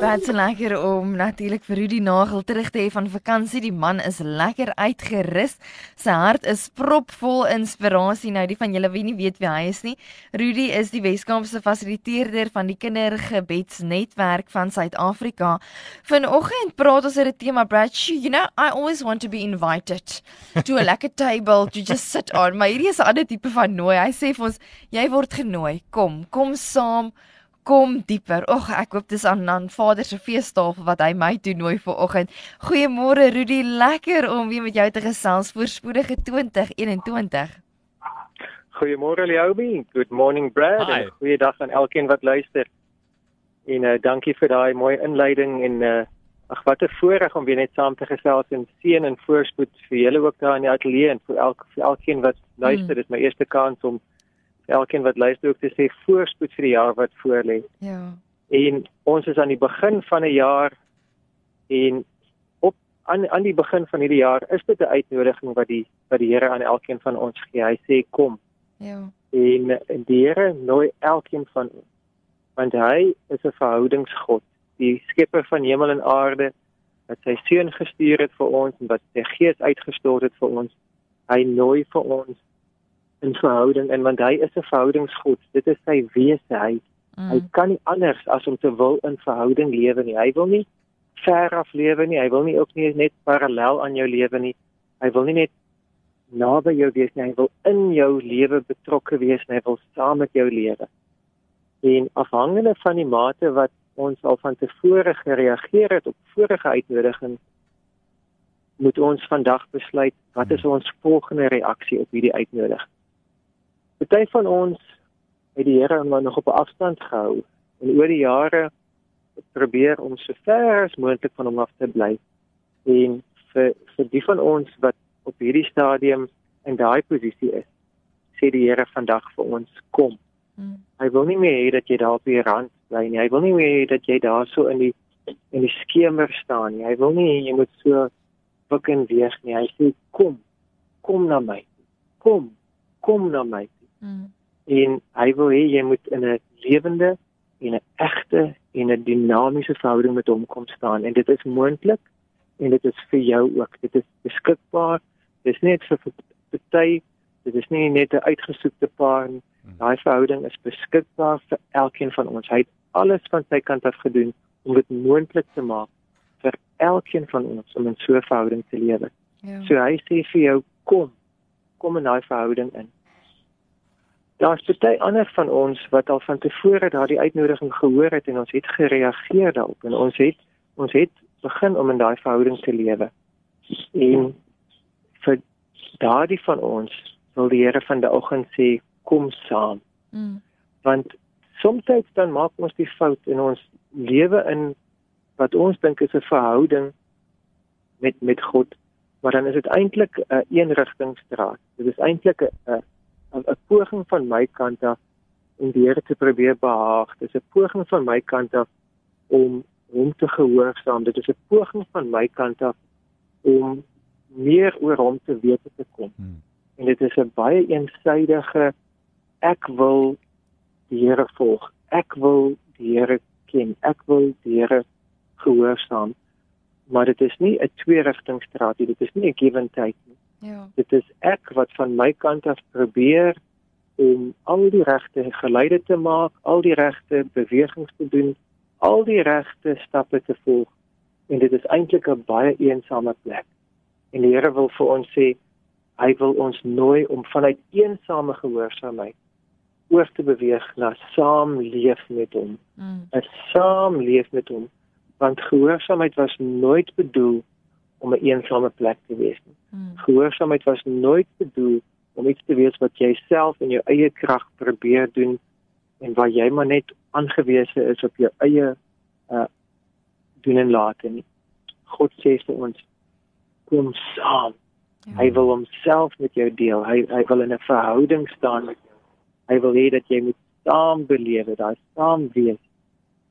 Wat so lekker om natuurlik vir Rudy Nagel terug te hê van vakansie. Die man is lekker uitgerus. Sy hart is propvol inspirasie. Nou die van julle wie nie weet wie hy is nie. Rudy is die Weskaapse fasiliteerder van die Kindergebedsnetwerk van Suid-Afrika. Vanoggend praat ons oor 'n tema Brad. You know, I always want to be invited to a lekker table to just sit on. Maar hierdie is 'n ander tipe van nooi. Hy sê vir ons, jy word genooi. Kom, kom saam kom dieper. Ag, ek hoop dis aan aan Vader se feestafel wat hy my toe nooi vir oggend. Goeiemôre Rudy, lekker om weer met jou te gesels voorspoedige 2021. Goeiemôre Leobi. Good morning Brad. Hi. En goeiedag aan elkeen wat luister. En uh, dankie vir daai mooi inleiding en uh, ag wat 'n voorreg om weer net saam te gesels en seën en voorspoed vir julle ook daar in die ateljee en vir elke vir elkeen wat luister. Mm. Dit is my eerste kans om elkeen wat luister ook te sê voorspoed vir die jaar wat voorlê. Ja. En ons is aan die begin van 'n jaar en op aan aan die begin van hierdie jaar is dit 'n uitnodiging wat die wat die Here aan elkeen van ons gee. Hy sê kom Ja. en die Here nooi elkeen van ons want hy is 'n verhoudingsgod die skepper van hemel en aarde wat sy seun gestuur het vir ons en wat sy gees uitgestort het vir ons hy nooi vir ons in verhouding en want hy is 'n verhoudingsgod. Dit is sy wese. Hy hy Mm. kan nie anders as om te wil in verhouding lewe nie. Hy wil nie ver af lewe nie. Hy wil nie ook nie net parallel aan jou lewe nie. Hy wil nie net naby jou wees nie. Hy wil in jou lewe betrokke wees en hy wil saam met jou lewe. En afhangende van die mate wat ons al van tevore gereageer het op vorige uitnodigings moet ons vandag besluit wat is ons volgende reaksie op hierdie uitnodiging. Party van ons het die Here maar nog op 'n afstand gehou en oor die jare probeer om so ver as moontlik van hom af te bly. En vir vir die van ons wat op hierdie stadium in daai posisie is, sê die Here vandag vir ons kom. Mm. Hy wil nie meer hê dat jy daar op die rand bly nie. Hy wil nie meer hê dat jy daar so in die in die skemer staan nie. Hy wil nie jy moet so wik en weeg nie. Hy sê kom. Kom na my. Kom. Kom na my. Mm. En hy wil hê jy moet in 'n lewende en 'n egte en 'n dinamiese verhouding met hom kom staan en dit is moontlik en dit is vir jou ook. Dit is beskikbaar. Dit is net vir party. Dit is nie net 'n uitgesoekte paar nie. Daai verhouding is beskikbaar vir elkeen van ons. Hy het alles van sy kant af gedoen om dit moontlik te maak vir elkeen van ons om in so 'n verhouding te lewe. Ja. So hy sê vir jou kom. Kom in daai verhouding in. Daar's baie ander van ons wat al van tevore daardie uitnodiging gehoor het en ons het gereageer daarop en ons het ons het begin om in daai verhouding te lewe. En vir daardie van ons wil die Here vandagoggend sê kom saam Mm. want soms dan maak ons die fout in ons lewe in wat ons dink is 'n verhouding met met God maar dan is dit eintlik 'n een eenrigtingstraat dit is eintlik 'n 'n 'n 'n poging van my kant af om die Here te probeer behaag dit is 'n poging van my kant af om hom te gehoorsaam dit is 'n poging van my kant af om meer oor hom te weet te kom Hmm. en dit is 'n baie eensidedige ek wil die Here volg. Ek wil die Here ken. Ek wil die Here gehoorsaam. Maar dit is nie 'n twee-rigtingstraat nie. Dit is nie 'n give and take nie. Ja. Dit is ek wat van my kant af probeer om al die regte geleide te maak, al die regte bewegings te doen, al die regte stappe te volg. En dit is eintlik 'n baie eensame plek. En die Here wil vir ons sê hy wil ons nooi om vanuit eensame gehoorsaamheid oor te beweeg na saam leef met hom. Mm. 'n Saam leef met hom. Want gehoorsaamheid was nooit bedoel om 'n eensame plek te wees nie. Mm. Gehoorsaamheid was nooit bedoel om iets te wees wat jy self in jou eie krag probeer doen en waar jy maar net aangewese is op jou eie uh doen en late nie. God sê vir ons kom saam. Ja. Hy wil homself met jou deel. Hy hy wil in 'n verhouding staan met jou. Hy wil hê dat jy moet saam belewe, daai saam wees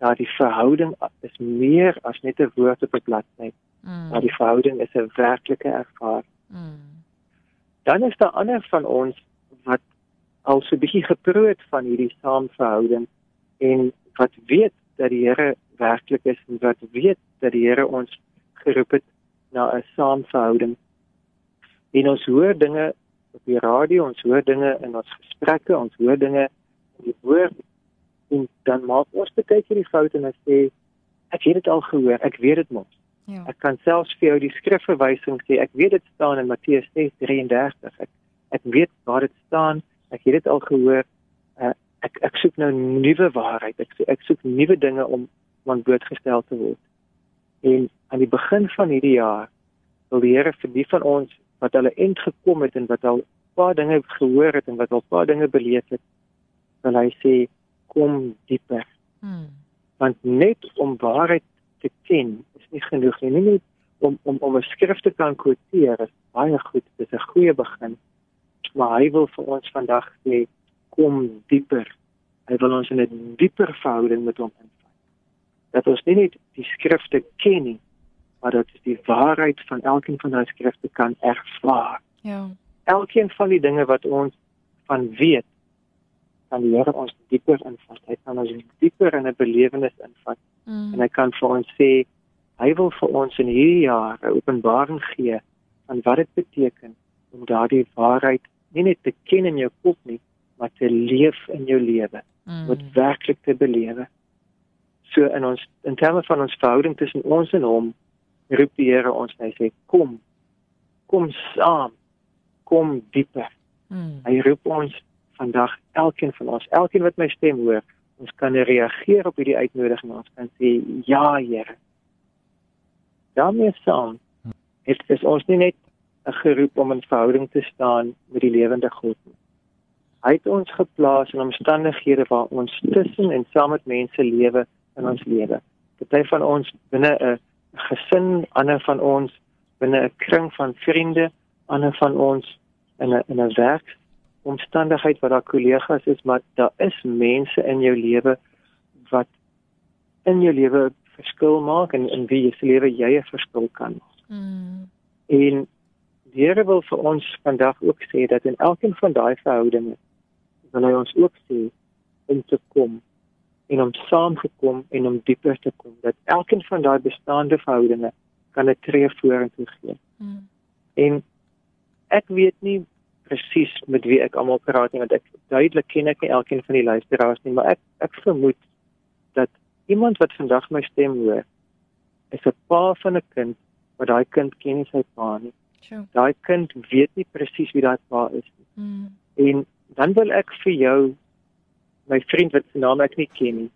dat die verhouding is meer as net 'n woord op 'n bladsy. Mm. Maar die verhouding is 'n werklike ervaring. Mm. Dan is daar ander van ons wat al so 'n bietjie geproot van hierdie saamverhouding en wat weet dat die Here werklik is en wat weet dat die Here ons geroep het na 'n saamverhouding. En ons hoor dinge op die radio, ons hoor dinge in ons gesprekke, ons hoor dinge in die woord en dan maak ons baie keer die fout en ons sê ek het dit al gehoor, ek weet dit mos. Ja. Ek kan selfs vir jou die skrifverwysing sê. Ek weet dit staan in Matteus 6:33. Ek ek weet waar dit staan. Ek het dit al gehoor. Uh, ek ek soek nou nuwe waarheid. Ek ek soek nuwe dinge om aan blootgestel te word. En aan die begin van hierdie jaar wil die Here vir die van ons wat hulle end gekom het en wat al paar dinge gehoor het en wat al paar dinge beleef het, wil hy sê kom dieper. Mm. Want net om waarheid te ken is nie genoeg nie. Nie net om om om 'n skrif te kan quoteer is baie goed. Dit is 'n goeie begin. Maar hy wil vir ons vandag sê kom dieper. Hy wil ons in 'n dieper verhouding met hom invat. Dat ons nie net die skrifte ken nie, maar dat ons die waarheid van elkeen van daai skrifte kan ervaar. Ja. Elkeen van die dinge wat ons van weet, kan die Here ons dieper invat. Hy kan ons dieper in 'n belewenis invat Mm. en hy kan vir ons sê hy wil vir ons in hierdie jaar 'n openbaring gee van wat dit beteken om daardie waarheid nie net te ken in jou kop nie, maar te leef in jou lewe, om Mm. werklik te belewe. So in ons in terme van ons verhouding tussen ons en hom, roep die Here ons en hy sê kom. Kom saam. Kom dieper. Mm. Hy roep ons vandag elkeen van ons, elkeen wat my stem hoor, ons kan reageer op hierdie uitnodiging. Ons kan sê ja, Here. daarmee saam is ons nie net 'n geroep om in verhouding te staan met die lewende God nie. Hy het ons geplaas in omstandighede waar ons tussen en saam met mense lewe in ons lewe. Party van ons binne 'n gesin, ander van ons binne 'n kring van vriende, ander van ons in 'n in 'n werk omstandigheid waar daar kollegas is, maar daar is mense in jou lewe wat in jou lewe verskil maak en in wie se lewe jy 'n verskil kan maak. Mm. En die Here wil vir ons vandag ook sê dat in elkeen van daai verhoudinge wil hy ons ook sê om te kom en om saam gekom en om dieper te kom dat elkeen van daai bestaande verhoudinge kan 'n tree vorentoe gee. Mm. En ek weet nie presies met wie ek almal praat nie want ek duidelik ken ek nie elkeen van die luisteraars nie, maar ek ek vermoed dat iemand wat vandag my stem hoor is 'n pa van 'n kind wat daai kind ken nie sy pa nie. Sure. Daai kind weet nie presies wie daai pa is nie. Mm. En dan wil ek vir jou my vriend wat se naam ek nie ken nie,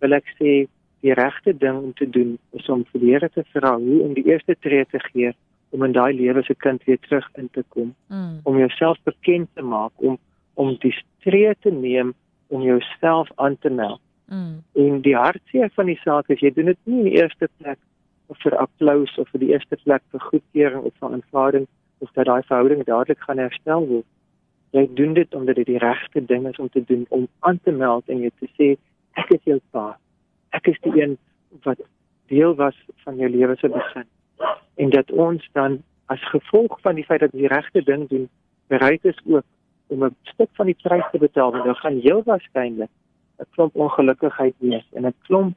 wil ek sê die regte ding om te doen is om vir die Here te vra hoe om die eerste tree te gee om in daai lewe se kind weer terug in te kom, Mm. om jouself bekend te maak, om om die tree te neem om jouself aan te meld. Mm. En die hartseer van die saak is jy doen dit nie in die eerste plek of vir applous of vir die eerste plek vir goedkeuring of vir aanvaarding of dat daai verhouding dadelik gaan herstel word. Jy doen dit omdat dit die regte ding is om te doen om aan te meld en jy te sê ek is jou pa. Ek is die een wat deel was van jou lewe se begin. En dat ons dan as gevolg van die feit dat ons die regte ding doen, bereid is ook om 'n stuk van die prys te betaal want dan gaan heel waarskynlik 'n klomp ongelukkigheid wees en 'n klomp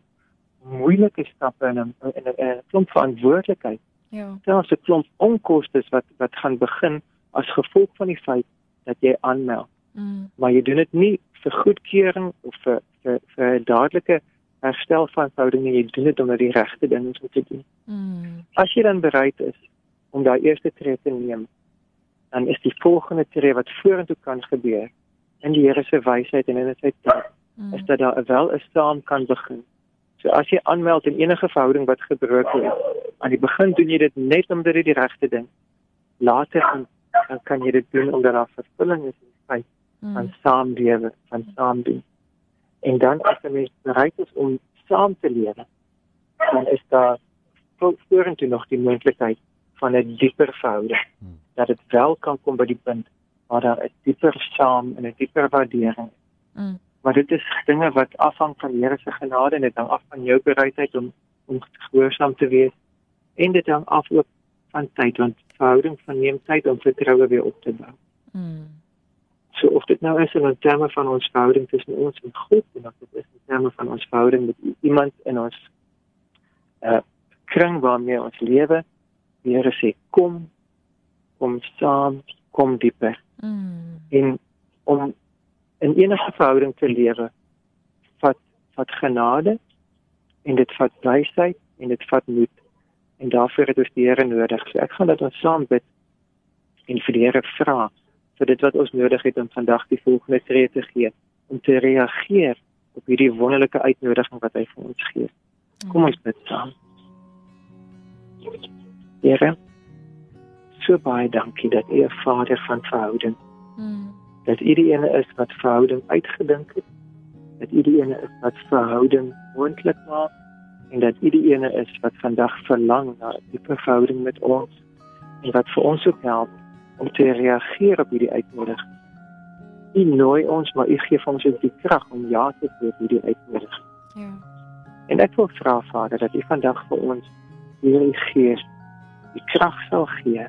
moeilike stappe en 'n en 'n- 'n klomp verantwoordelikheid Ja. selfs 'n klomp onkostes wat wat gaan begin as gevolg van die feit dat jy aanmeld Mm. maar jy doen dit nie vir goedkeuring of vir vir vir dadelike herstel van verhouding nie jy doen dit omdat die regte ding is om te doen Mm. as jy dan bereid is om daai eerste tree te neem dan is die volgende tree wat vorentoe kan gebeur in die Here se wysheid en in sy tyd Mm. is dat daar wel 'n saam kan begin. So as jy aanmeld in enige verhouding wat gebroken is, aan die begin doen jy dit net omdat dit die regte ding. Later dan, dan kan jy dit doen omdat daar vervulling is in die feit van Mm. saamlewe, van saamdoen. En dan as 'n mens bereid is om saam te lewe, dan is daar vo- vorentoe nog die moontlikheid van 'n dieper verhouding. Hmm. Dat dit wel kan kom by die punt waar daar 'n dieper saam en 'n dieper waardering Mm. Maar dit is dinge wat afhang van Here se genade en dit hang af van jou bereidheid om om gehoorsaam te wees. En dit hang af ook van tyd want verhouding van neem tyd om vertroue weer op te bou. Mm. So of dit nou is in terme van ons verhouding tussen ons en God en of dit is in terme van ons verhouding met iemand in ons uh kring waarmee ons lewe, die Here sê kom kom saam, kom dieper. Mm. En om in enige verhouding te lewe, vat vat genade en dit vat wysheid en dit vat moed. En daarvoor het ons die Here nodig. So ek gaan dit ons saam bid en vir die Here vra vir dit wat ons nodig het om vandag die volgende tree te gee om te reageer op hierdie wonderlike uitnodiging wat hy vir ons gee. Kom ons bid saam. Here, so baie dankie dat U 'n Vader van verhouding, Mm. dat U die ene is wat verhouding uitgedink het, dat U die ene is wat verhouding moontlik maak en dat U die ene is wat vandag verlang na 'n diepe verhouding met ons en wat vir ons ook help om te reageer op hierdie uitnodiging. U nooi ons, maar U gee vir ons ook die krag om ja te sê op hierdie uitnodiging. Ja. En ek wil vra Vader dat U vandag vir ons hierdie gees die krag sal gee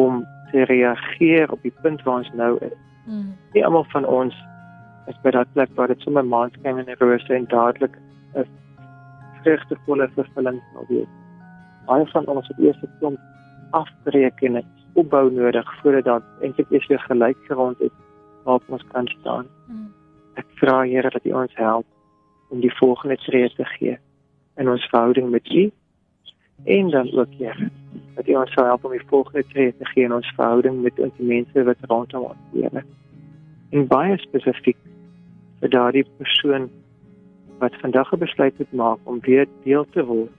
om te reageer op die punt waar ons nou is. Mm. Nie almal van ons is by daardie plek waar dit sommer maandskyn en rose en dadelik 'n vreugdevolle vervulling sal wees. Baie van ons het eers 'n klomp afbreek en 'n opbou nodig voordat daar eintlik eers weer gelyk gerond is waarop ons kan staan. Mm. Ek vra Here dat U ons help om die volgende tree te gee in ons verhouding met U en dan ook Here dat U ons sal help om die volgende tree te gee in ons verhouding met ons mense wat rondom ons lewe. En baie spesifiek vir daardie persoon wat vandag 'n besluit moet maak om weer deel te word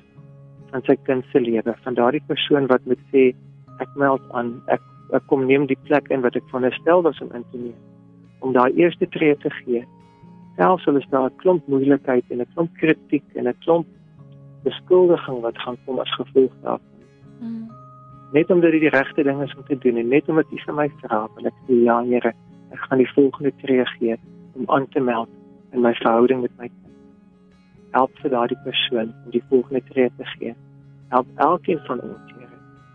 van sy kind se lewe, van daardie persoon wat moet sê ek meld aan, ek ek kom neem die plek in wat ek veronderstel was om in te neem om daai eerste tree te gee. Selfs al is daar 'n klomp moeilikheid en 'n klomp kritiek en 'n klomp beskuldiging wat gaan kom as gevolg daarvan. Mm. Net omdat dit die regte ding is om te doen en net omdat U vir my vra, wil ek sê ja Here, ek gaan die volgende tree gee om aan te meld in my verhouding met my kind. Help vir daardie persoon om die volgende tree te gee. Help elkeen van ons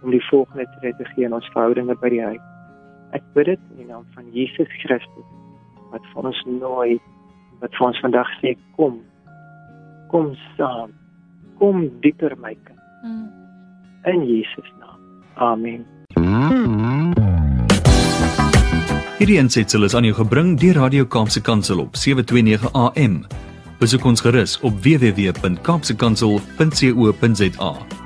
om die volgende tree te gee in ons verhoudinge by die huis. Ek bid dit in die naam van Jesus Christus wat vir ons nooi wat vir ons vandag sê kom kom saam kom dieper my kind Mm. in Jesus naam amen Hierdie aansetsel is aan jou gebring deur Radio Kaapse Kansel op 729 AM. Besoek ons gerus op www.kaapsekansel.co.za.